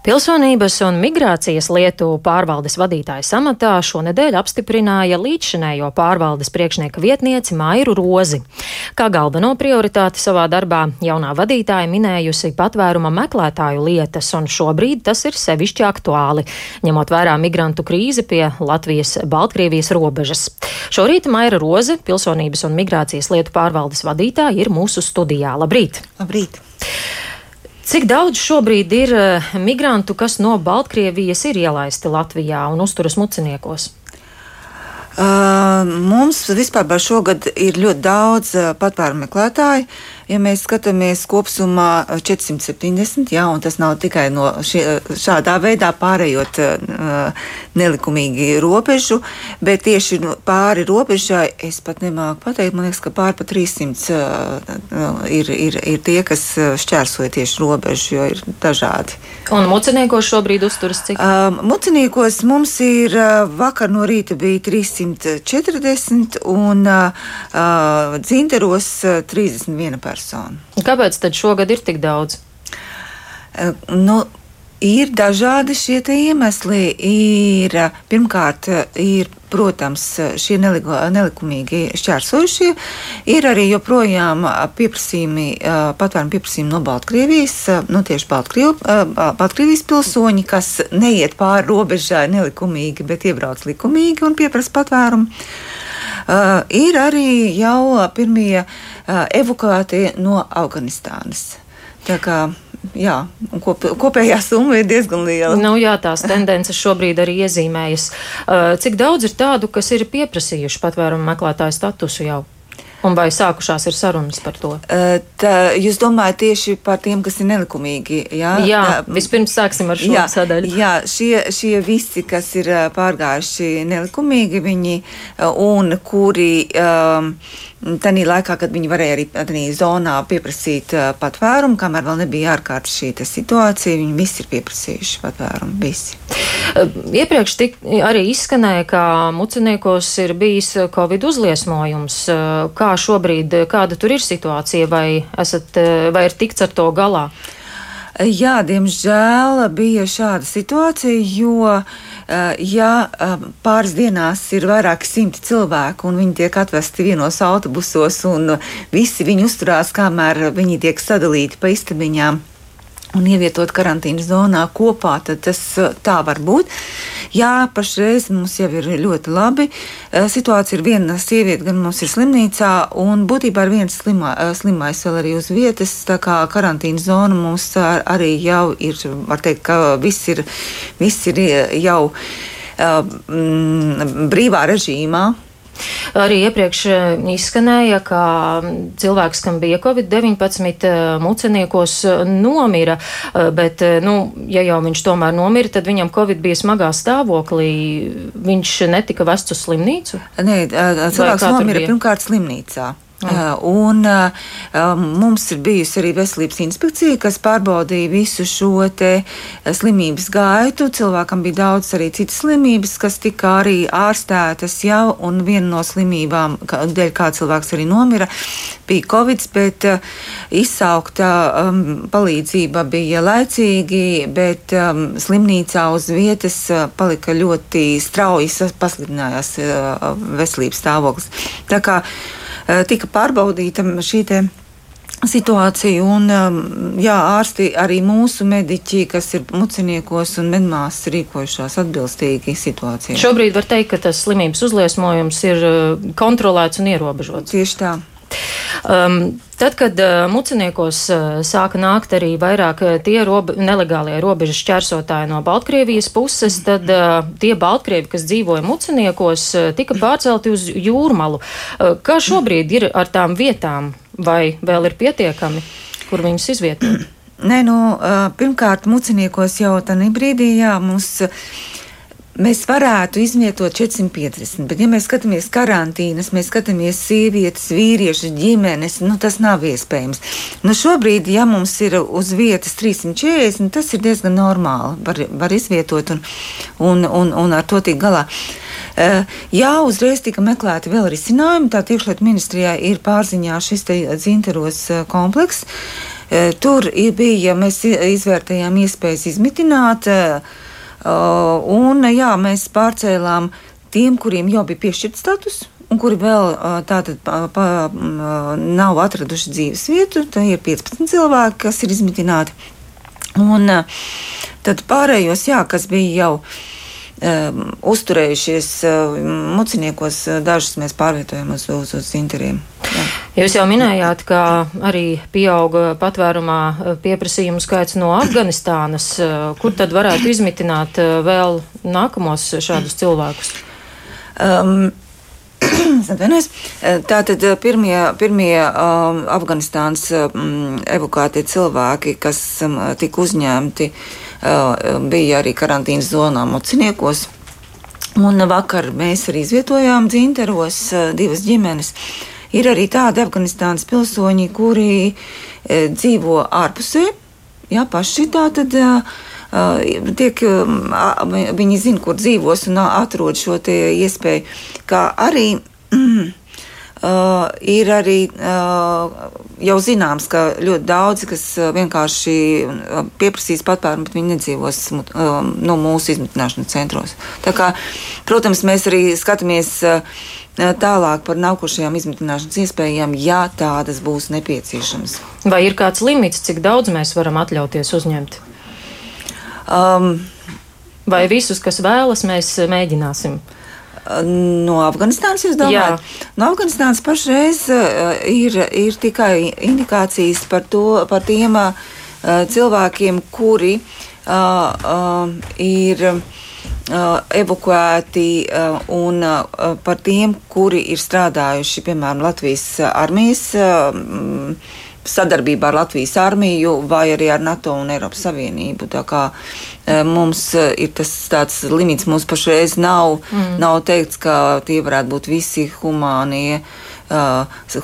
Pilsonības un migrācijas lietu pārvaldes vadītāja samatā šonedēļ apstiprināja līdzšinējo pārvaldes priekšnieka vietnieci Mairu Rozi. Kā galveno prioritāti savā darbā jaunā vadītāja minējusi patvēruma meklētāju lietas, un šobrīd tas ir sevišķi aktuāli, ņemot vērā migrantu krīzi pie Latvijas-Baltkrievijas robežas. Šorīt Maira Roze, pilsonības un migrācijas lietu pārvaldes vadītāja, ir mūsu studijā. Labrīt! Labrīt! Cik daudz šobrīd ir eh, migrantu, kas no Baltkrievijas ir ielaisti Latvijā un uzturas muciniekos? Uh, mums vispār šogad ir ļoti daudz uh, patvērumu meklētāju. Ja mēs skatāmies kopumā 470, jā, un tas nav tikai no šie, šādā veidā pārējot uh, nelikumīgi robežu, bet tieši pāri robežai es pat nemāku pateikt. Man liekas, ka pāri pa 300 uh, ir, ir, ir tie, kas šķērsoja tieši robežu, jo ir dažādi. Un muciniekos šobrīd uzturas cik? Uh, muciniekos mums ir uh, vakar no rīta bija 340 un uh, dzinteros uh, 31 persona personu. Kāpēc tad šogad ir tik daudz? Uh, nu, Ir dažādi šie iemesli. Ir, pirmkārt, ir, protams, šie nelikumīgi šķērsojušie. Ir arī joprojām pieprasījumi, patvērumu pieprasījumi no Baltkrievijas, nu tieši Baltkriev, Baltkrievijas pilsoņi, kas neiet pāri robežai nelikumīgi, bet iebrauc likumīgi un pieprasa patvērumu. Ir arī jau pirmie evakuētie no Afganistānas. Tā kā jā, kop, kopējā summa ir diezgan liela. Nu, jā, tās tendences šobrīd arī iezīmējas. Cik daudz ir tādu, kas ir pieprasījuši patvērumu meklētāju statusu jau? Un vai sākušās ir sarunas par to? Tā, jūs domājat tieši par tiem, kas ir nelikumīgi? Jā, jā tā, vispirms sāksim ar šo jā, sadaļu. Jā, šie, šie visi, kas ir pārgājuši nelikumīgi, viņi un kuri. Um, Tanī laikā, kad viņi varēja arī tādā zonā pieprasīt uh, patvērumu, kamēr vēl nebija ārkārtas šī situācija, viņi visi ir pieprasījuši patvērumu. Visi. Iepriekš tik, arī izskanēja, ka muciniekos ir bijis Covid uzliesmojums. Kā šobrīd, kāda tur ir situācija, vai, esat, vai ir tikts ar to galā? Jā, diemžēl bija šāda situācija, jo Eh, ja eh, pāris dienās ir vairāki simti cilvēku un viņi tiek atvesti vienos autobusos un visi viņi uzturās, kamēr viņi tiek sadalīti pa istabiņām un ievietot karantīnas zonā kopā, tad tas eh, tā var būt. Jā, pašreiz mums jau ir ļoti labi. Situācija ir viena sieviete, gan mums ir slimnīcā, un būtībā ir viens slimā, slimais vēl arī uz vietas. Tā kā karantīnas zona mums arī jau ir, var teikt, ka viss ir, viss ir jau mm, brīvā režīmā. Arī iepriekš izskanēja, ka cilvēks, kam bija Covid-19 muceniekos, nomira, bet, nu, ja jau viņš tomēr nomira, tad viņam Covid bija smagā stāvoklī. Viņš netika vests uz slimnīcu? Nē, cilvēks nomira pirmkārt slimnīcā. Mm. Un um, mums ir bijusi arī veselības inspekcija, kas pārbaudīja visu šo slimības gaitu. Cilvēkam bija daudz arī citas slimības, kas tika arī ārstētas jau, un viena no slimībām, dēļ kā cilvēks arī nomira, bija Covid, bet uh, izsaukta um, palīdzība bija laicīgi, bet um, slimnīcā uz vietas uh, palika ļoti strauji pasliktinājās uh, veselības stāvoklis. Tā kā tika pārbaudīta šī situācija. Un, jā, ārsti arī mūsu mediķi, kas ir muciniekos un medmās, rīkojušās atbilstīgi situācijai. Šobrīd var teikt, ka tas slimības uzliesmojums ir eh, kontrolēts un ierobežots. Tieši tā. Um, tad, kad uh, muciniekos uh, sāka nākt arī vairāk uh, tie robe, nelegālie robežas šķērsotāji no Baltkrievijas puses, tad uh, tie Baltkrievi, kas dzīvoja muciniekos, uh, tika pārcelti uz jūrmalu. Uh, kā šobrīd ir ar tām vietām, vai vēl ir pietiekami, kur viņus izvietot? Nē, nu, uh, pirmkārt, muciniekos jau tādā brīdī, jā, mums. Uh, mēs varētu izvietot 450, bet, ja mēs skatāmies karantīnas, mēs skatāmies sievietes, vīriešus, ģimenes, nu, tas nav iespējams. Nu, šobrīd, ja mums ir uz vietas 340, tas ir diezgan normāli. Var, var izvietot un, un, un, un ar to tikt galā. Uh, jā, uzreiz tika meklēti vēl risinājumi. Tā iekšlietu ministrijā ir pārziņā šis dzinteros uh, komplekss. Tur bija, mēs izvērtējām iespējas izmitināt, un jā, mēs pārcēlām tiem, kuriem jau bija piešķirts status. Un kuri vēl tātad pa, pa, nav atraduši dzīves vietu, tad ir 15 cilvēki, kas ir izmitināti. Un tad pārējos, jā, kas bija jau um, uzturējušies um, muciniekos, dažus mēs pārvietojam uz, uz, uz interiem. Jā. Jūs jau minējāt, ka arī pieauga patvērumā pieprasījumu skaits no Afganistānas. Kur tad varētu izmitināt vēl nākamos šādus cilvēkus? Um, Tātad pirmie, pirmie um, Afganistānas um, evakuētie cilvēki, kas um, tika uzņemti, uh, bija arī karantīnas zonā mociniekos. Un vakar mēs arī izvietojām dzinteros uh, divas ģimenes. Ir arī tādi Afganistānas pilsoņi, kuri e, dzīvo ārpusē, jā, paši tā tad. Tiek, uh, viņi zina, kur dzīvos un atrod šo iespēju, kā arī mm, Uh, ir arī uh, jau zināms, ka ļoti daudzi, kas vienkārši pieprasīs patvērumu, bet viņi nedzīvos uh, no mūsu izmitināšanas centros. Tā kā, protams, mēs arī skatāmies uh, tālāk par nākošajām izmitināšanas iespējām, ja tādas būs nepieciešamas. Vai ir kāds limits, cik daudz mēs varam atļauties uzņemt? Um, Vai visus, kas vēlas, mēs mēģināsim? No Afganistānas jūs domājat? Jā. No Afganistānas pašreiz uh, ir, ir tikai indikācijas par, to, par tiem uh, cilvēkiem, kuri uh, uh, ir Uh, evakuēti uh, un uh, par tiem, kuri ir strādājuši, piemēram, Latvijas armijas sadarbībā ar Latvijas armiju vai arī ar NATO un Eiropas Savienību. Tā kā mums ir tas tāds limits, mums pašreiz nav, mm. nav teikts, ka tie varētu būt visi humānie,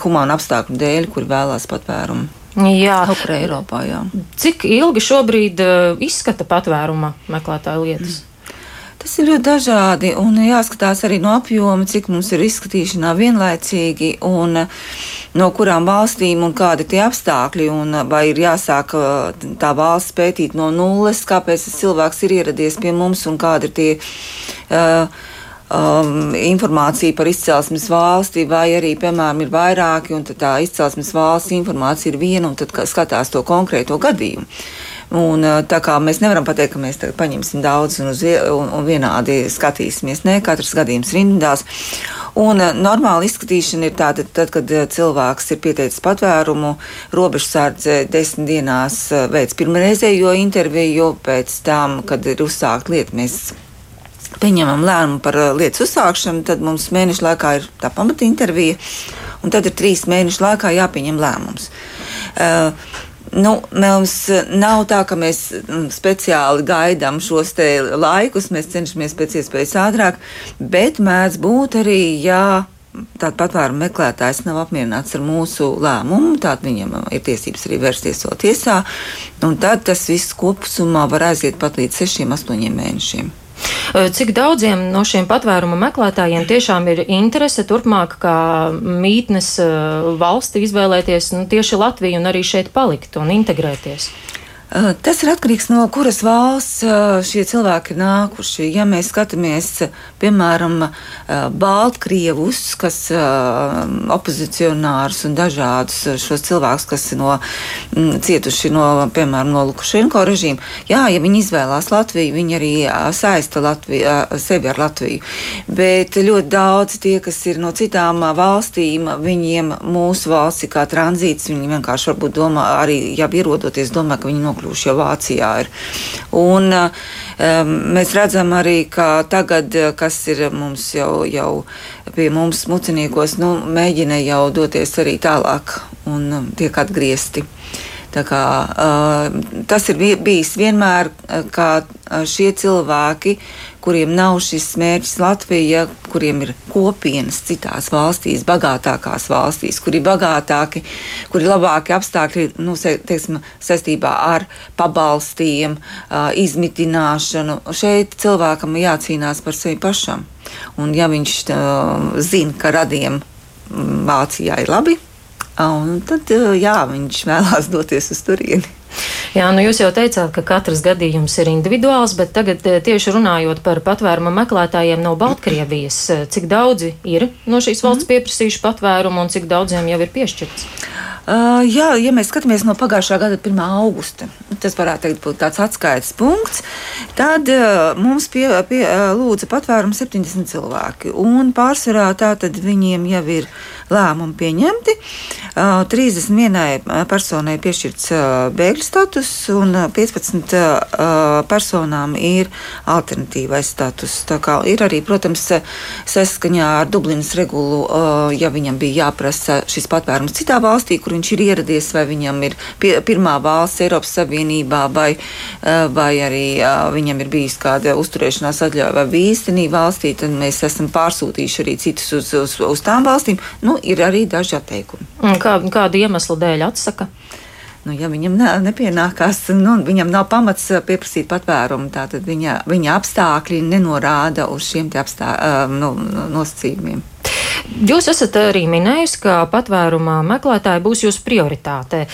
humāna apstākļu dēļ, kuri vēlās patvērumu. Jā, Eiropā. Jā. Cik ilgi šobrīd izskata patvēruma meklētāju lietas? Mm. Tas ir ļoti dažādi un jāskatās arī no apjoma, cik mums ir izskatīšanā vienlaicīgi un eh, no kurām valstīm un kādi tie apstākļi un eh, vai ir jāsāk eh, tā valsts pētīt no nulles, kāpēc tas cilvēks ir ieradies pie mums un kādi ir tie. Uh, um, informācija par izcelsmes valsti, vai arī, piemēram, ir vairāki, un tā izcelsmes valsts informācija ir viena, un tad skatās to konkrēto gadījumu. Un, tā kā mēs nevaram pateikt, ka mēs paņemsim daudz un, uz, un, un vienādi skatīsimies. Nē, katrs gadījums rindās. Un normāla izskatīšana ir tāda, tad, kad cilvēks ir pieteicis patvērumu, robežsardze desmit dienās veids pirmreizējo interviju, pēc tam, kad ir uzsākt lieta, mēs pieņemam lēmumu par lietas uzsākšanu, tad mums mēnešu laikā ir tā pamata intervija, un tad ir trīs mēnešu laikā jāpieņem lēmums. Uh, Nu, mums nav tā, ka mēs mm, speciāli gaidām šos laikus, mēs cenšamies pēc iespējas ātrāk, bet mēdz būt arī, ja tāda patvērumu meklētājs nav apmierināts ar mūsu lēmumu, tad viņam ir tiesības arī vērsties vēl tiesā, tad tas viss kopumā var aiziet pat līdz sešiem, astoņiem mēnešiem. Cik daudziem no šiem patvērumu meklētājiem tiešām ir interese turpmāk kā mītnes valsti izvēlēties nu, tieši Latviju un arī šeit palikt un integrēties? Tas ir atkarīgs no kuras valsts šie cilvēki ir nākuši. Ja mēs skatāmies, piemēram, Baltkrievus, kas opozicionārus un dažādus šos cilvēkus, kas ir no, cietuši no, piemēram, no Lukašenko režīma, jā, ja viņi izvēlās Latviju, viņi arī saista Latviju, sevi ar Latviju. Bet ļoti daudz tie, kas ir no citām valstīm, viņiem mūsu valsts ir kā tranzīts, viņi vienkārši varbūt domā, arī jau ierodoties, domā, ka viņi no nokļuvuši jau Vācijā. Ir. Un, um, mēs redzam arī, ka tagad, kas ir mums jau, jau pie mums muciniekos, nu, mēģina jau doties arī tālāk un um, tiek atgriezti. Tā kā, uh, tas ir bijis vienmēr, kā šie cilvēki, kuriem nav šis mērķis Latvija, kuriem ir kopienas citās valstīs, bagātākās valstīs, kuri ir bagātāki, kuri ir labāki apstākļi nu, teiksim, saistībā ar pabalstiem, izmitināšanu. Šeit cilvēkam jācīnās par sevi pašam. Un ja viņš zina, ka radiem Vācijā ir labi, tad, jā, viņš vēlās doties uz turieni. Jā, nu jūs jau teicāt, ka katrs gadījums ir individuāls, bet tagad tieši runājot par patvērumu meklētājiem no Baltkrievijas, cik daudzi ir no šīs valsts mhm. pieprasījuši patvērumu un cik daudziem jau ir piešķirts? Uh, jā, ja mēs skatāmies no pagājušā gada 1. augusta, tas varētu teikt, būt tāds atskaites punkts, tad uh, mums pie, pie, uh, lūdza patvērumu 70 cilvēki. Un pārsvarā tātad viņiem jau ir lēmumi pieņemti. Uh, 31 personai piešķirts uh, bēgļu status, un 15 uh, personām ir alternatīvais status. Tā kā ir arī, protams, saskaņā ar Dublinas regulu, uh, ja viņam bija jāprasa šis patvērums citā valstī, kur viņš ir ieradies, vai viņam ir pie, pirmā valsts Eiropas Savienībā, vai, eh, vai arī viņam ir bijis kāda uzturēšanās atļauja vai vīstenī valstī, tad mēs esam pārsūtījuši arī citus uz, uz, uz tām valstīm. Nu, ir arī daži atteikumi. Kā, kādu iemeslu dēļ atsaka? Nu, ja viņam ne, nepienākās, nu, viņam nav pamats pieprasīt patvērumu, tad viņa, viņa apstākļi nenorāda uz šiem apstā, nu, nosacījumiem. Jūs esat arī minējusi, ka patvērumā meklētāji būs jūsu prioritāte.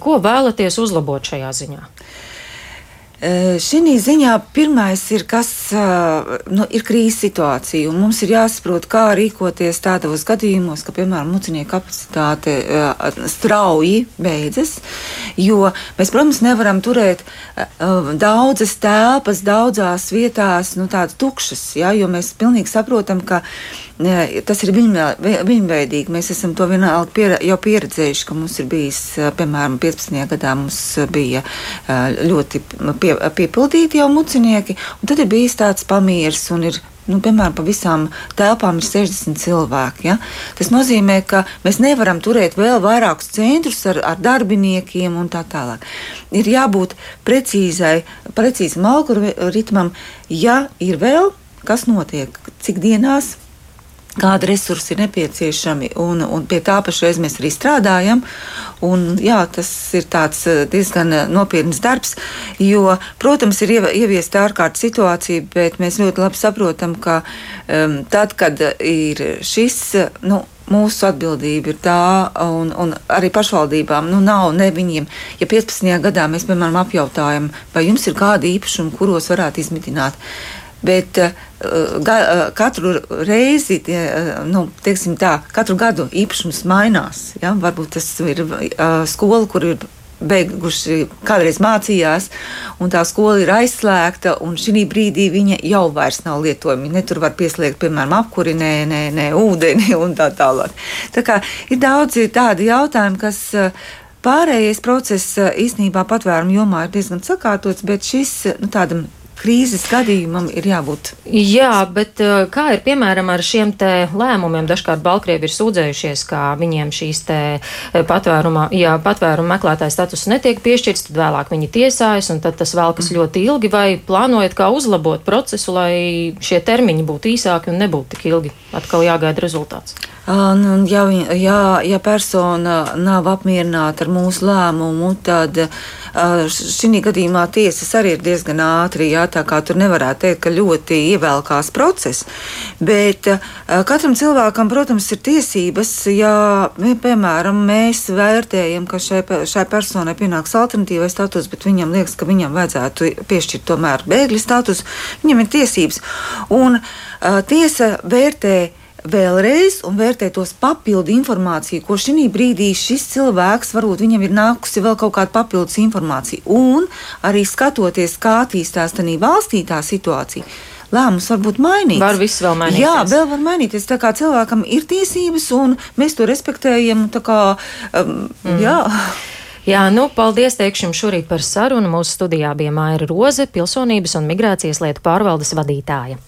Ko vēlaties uzlabot šajā ziņā? Šī ziņā pirmais ir, kas nu, ir krīzes situācija, mums ir jāsaprot, kā rīkoties tādos gadījumos, ka, piemēram, mucinieku kapacitāte strauji beidzas, jo mēs, protams, nevaram turēt daudzas telpas, daudzās vietās, nu, tādas tukšas, ja, jo mēs pilnīgi saprotam, ka tas ir viņveidīgi. Mēs esam to vienalga pier, jau pieredzējuši, ka mums ir bijis, piemēram, 15. gadā mums bija ļoti pie, piepildīti jau mucinieki, un tad ir bijis tāds pamieris un ir nu, piemēram, pa visām telpām ir 60 cilvēki. Ja? Tas nozīmē, ka mēs nevaram turēt vēl vairākus centrus ar, ar darbiniekiem un tā tālāk. Ir jābūt precīzai, precīzam algoritmam, ja ir vēl kas notiek, cik dienās kādi resursi ir nepieciešami, un, un pie tā pašreiz mēs arī strādājam. Un, jā, tas ir eh, diezgan eh, nopietns darbs, jo, protams, ir ieviesta ārkārtas situācija, bet mēs ļoti labi saprotam, ka um, tad, kad ir šis. Nu, Mūsu atbildība ir tā, un, un arī pašvaldībām nu, nav ne viņiem. Ja 15. gadā mēs, piemēram, apjautājam, vai jums ir kādi īpašumi, kuros varētu izmitināt, bet uh, ga, uh, katru reizi, uh, nu, teiksim tā, katru gadu īpašums mainās. Ja? Varbūt tas ir skola, kur ir beiguši, kādreiz mācījās, un tā skola ir aizslēgta, un šī brīdī viņa jau vairs nav lietojama. Ne tur var pieslēgt, piemēram, apkuri, ne, ne, ne ūdeni un tā tālāk. Tā kā ir daudzi tādi jautājumi, kas. Pārējais process īstenībā patvērumu jomā ir diezgan sakārtots, bet šis nu, tādam krīzes gadījumam ir jābūt. Jā, bet uh, kā ir piemēram ar šiem te lēmumiem? Dažkārt Baltkrievi ir sūdzējušies, ka viņiem šīs te uh, patvēruma, ja patvēruma meklētāja status netiek piešķirts, tad vēlāk viņi tiesājas, un tad tas vēlkas mm. ļoti ilgi, vai plānojat kā uzlabot procesu, lai šie termiņi būtu īsāki un nebūtu tik ilgi? Atkal jāgaida rezultāts. Nu, ja, ja, ja persona nav apmierināta ar mūsu lēmumu, tad šī gadījumā tiesas arī ir diezgan ātri. Jā, tā kā tur nevarētu teikt, ka ļoti ievēlkās process. Bet katram cilvēkam, protams, ir tiesības, ja, piemēram, mēs vērtējam, ka šai, šai personai pienāks alternatīvais status, bet viņam liekas, ka viņam vajadzētu piešķirt tomēr bēgļu status, viņam ir tiesības. Un tiesa vērtē vēlreiz un vērtēt tos papildu informāciju, ko šī brīdī šis cilvēks varbūt viņam ir nākusi vēl kaut kāda papildus informācija. Un arī skatoties, kā attīstās tajā valstī tā situācija. Lēmums var būt mainīts. Var viss vēl mainīties. Jā, vēl var mainīties. Tā kā cilvēkam ir tiesības, un mēs to respektējam. Kā, um, mm. Jā. Jā, nu, paldies teikšu jums šorīt par sarunu. Mūsu studijā bija Maira Roze, pilsonības un migrācijas lietu pārvaldes vadītāja.